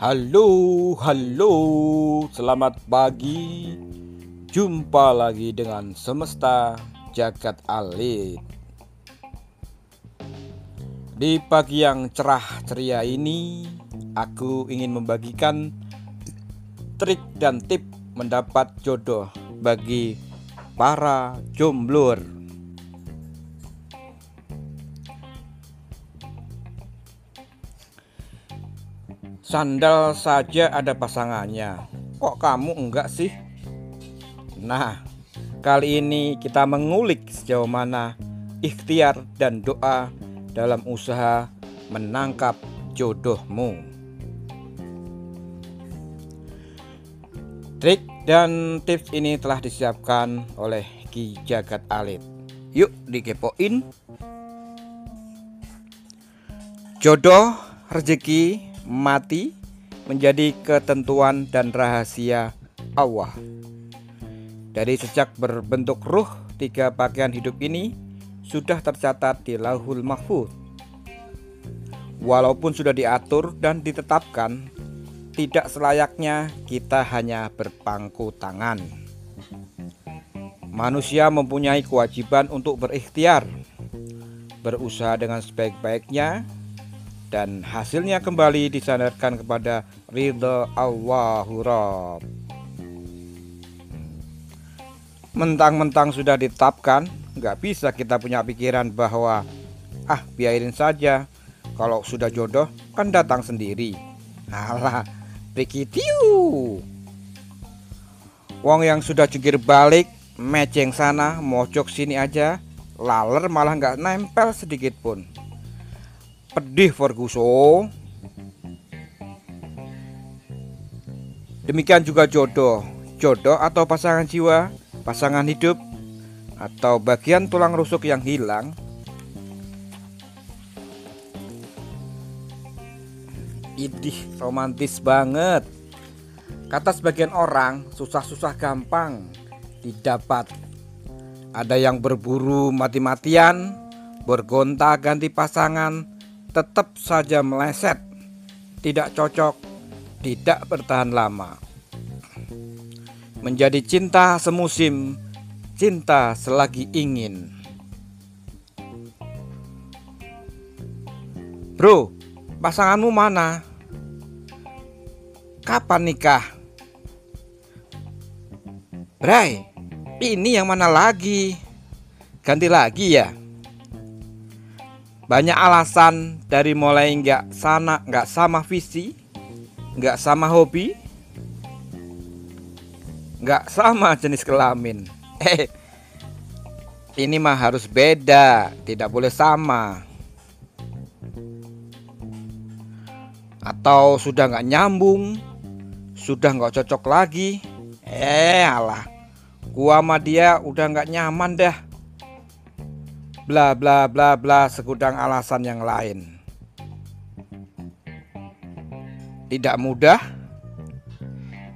Halo, halo, selamat pagi. Jumpa lagi dengan semesta jagat alit. Di pagi yang cerah ceria ini, aku ingin membagikan trik dan tip mendapat jodoh bagi para jomblo. Sandal saja ada pasangannya. Kok kamu enggak sih? Nah, kali ini kita mengulik sejauh mana ikhtiar dan doa dalam usaha menangkap jodohmu. Trik dan tips ini telah disiapkan oleh Ki Jagat Alit. Yuk dikepoin. Jodoh, rezeki, mati menjadi ketentuan dan rahasia Allah. Dari sejak berbentuk ruh, tiga pakaian hidup ini sudah tercatat di Lauhul Mahfuz. Walaupun sudah diatur dan ditetapkan, tidak selayaknya kita hanya berpangku tangan. Manusia mempunyai kewajiban untuk berikhtiar, berusaha dengan sebaik-baiknya dan hasilnya kembali disandarkan kepada ridha Allahu Rabb. Mentang-mentang sudah ditetapkan, nggak bisa kita punya pikiran bahwa ah biarin saja kalau sudah jodoh kan datang sendiri. Alah, begitu. Wong yang sudah jungkir balik, meceng sana, mojok sini aja, laler malah nggak nempel sedikit pun pedih Ferguson. Demikian juga jodoh, jodoh atau pasangan jiwa, pasangan hidup, atau bagian tulang rusuk yang hilang. Idih, romantis banget. Kata sebagian orang, susah-susah gampang didapat. Ada yang berburu mati-matian, bergonta ganti pasangan, tetap saja meleset, tidak cocok, tidak bertahan lama. Menjadi cinta semusim, cinta selagi ingin. Bro, pasanganmu mana? Kapan nikah? Bray, ini yang mana lagi? Ganti lagi ya? Banyak alasan dari mulai nggak sana nggak sama visi nggak sama hobi nggak sama jenis kelamin. Eh ini mah harus beda tidak boleh sama. Atau sudah nggak nyambung sudah nggak cocok lagi. Eh alah gua sama dia udah nggak nyaman dah bla bla bla bla segudang alasan yang lain. Tidak mudah,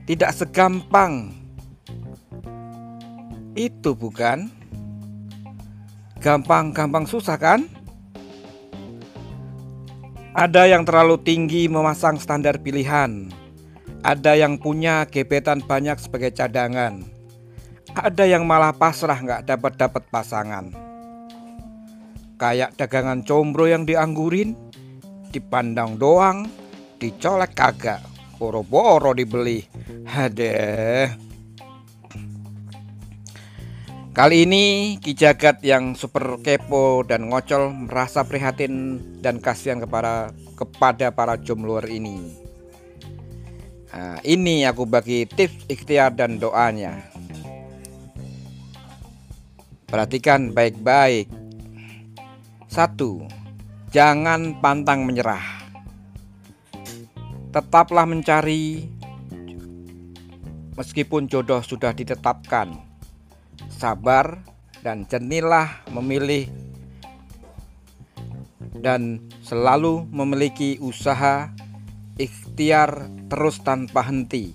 tidak segampang itu bukan gampang-gampang susah kan? Ada yang terlalu tinggi memasang standar pilihan. Ada yang punya gebetan banyak sebagai cadangan. Ada yang malah pasrah nggak dapat dapat pasangan. Kayak dagangan combro yang dianggurin Dipandang doang Dicolek kagak Boro-boro dibeli Hadeh Kali ini Ki Jagat yang super kepo dan ngocol merasa prihatin dan kasihan kepada kepada para jombloer ini. Nah, ini aku bagi tips ikhtiar dan doanya. Perhatikan baik-baik satu, jangan pantang menyerah. Tetaplah mencari meskipun jodoh sudah ditetapkan. Sabar dan jenilah memilih dan selalu memiliki usaha ikhtiar terus tanpa henti.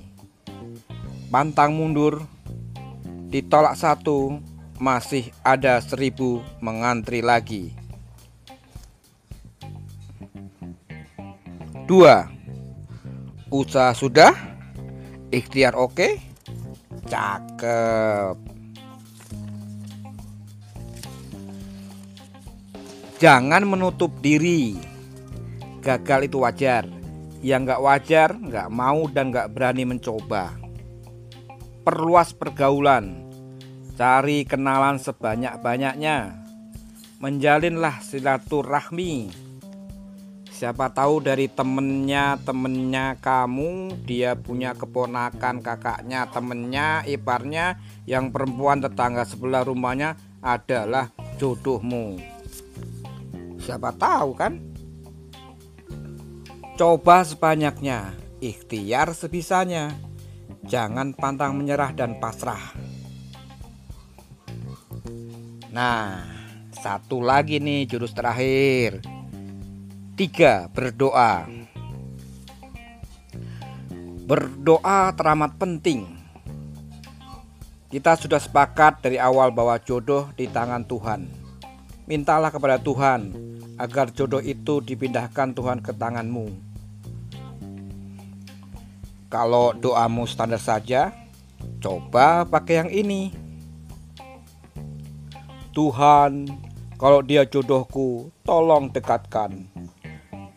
Pantang mundur, ditolak satu, masih ada seribu mengantri lagi. 2. Usaha sudah? Ikhtiar oke? Cakep. Jangan menutup diri. Gagal itu wajar. Yang nggak wajar, nggak mau dan nggak berani mencoba. Perluas pergaulan. Cari kenalan sebanyak-banyaknya. Menjalinlah silaturahmi Siapa tahu dari temennya temennya kamu dia punya keponakan kakaknya temennya iparnya yang perempuan tetangga sebelah rumahnya adalah jodohmu. Siapa tahu kan? Coba sebanyaknya, ikhtiar sebisanya. Jangan pantang menyerah dan pasrah. Nah, satu lagi nih jurus terakhir Tiga, berdoa. Berdoa teramat penting. Kita sudah sepakat dari awal bahwa jodoh di tangan Tuhan. Mintalah kepada Tuhan agar jodoh itu dipindahkan Tuhan ke tanganmu. Kalau doamu standar saja, coba pakai yang ini. Tuhan, kalau dia jodohku, tolong dekatkan.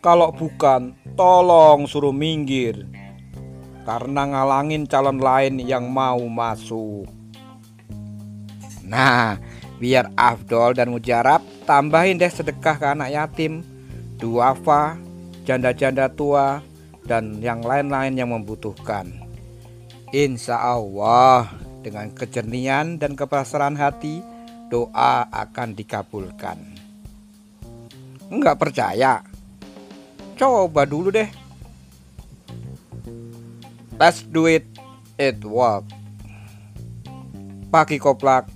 Kalau bukan, tolong suruh minggir. Karena ngalangin calon lain yang mau masuk. Nah, biar afdol dan mujarab, tambahin deh sedekah ke anak yatim, duafa, janda-janda tua, dan yang lain-lain yang membutuhkan. Insya Allah, dengan kejernihan dan kepasrahan hati, doa akan dikabulkan. Enggak percaya? Coba dulu deh. Let's do it. It work. Pagi koplak.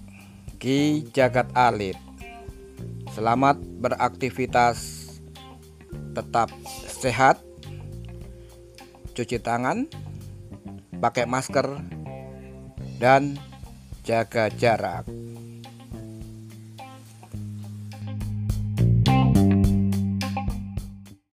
Ki Jagat Alit. Selamat beraktivitas. Tetap sehat. Cuci tangan. Pakai masker. Dan jaga jarak.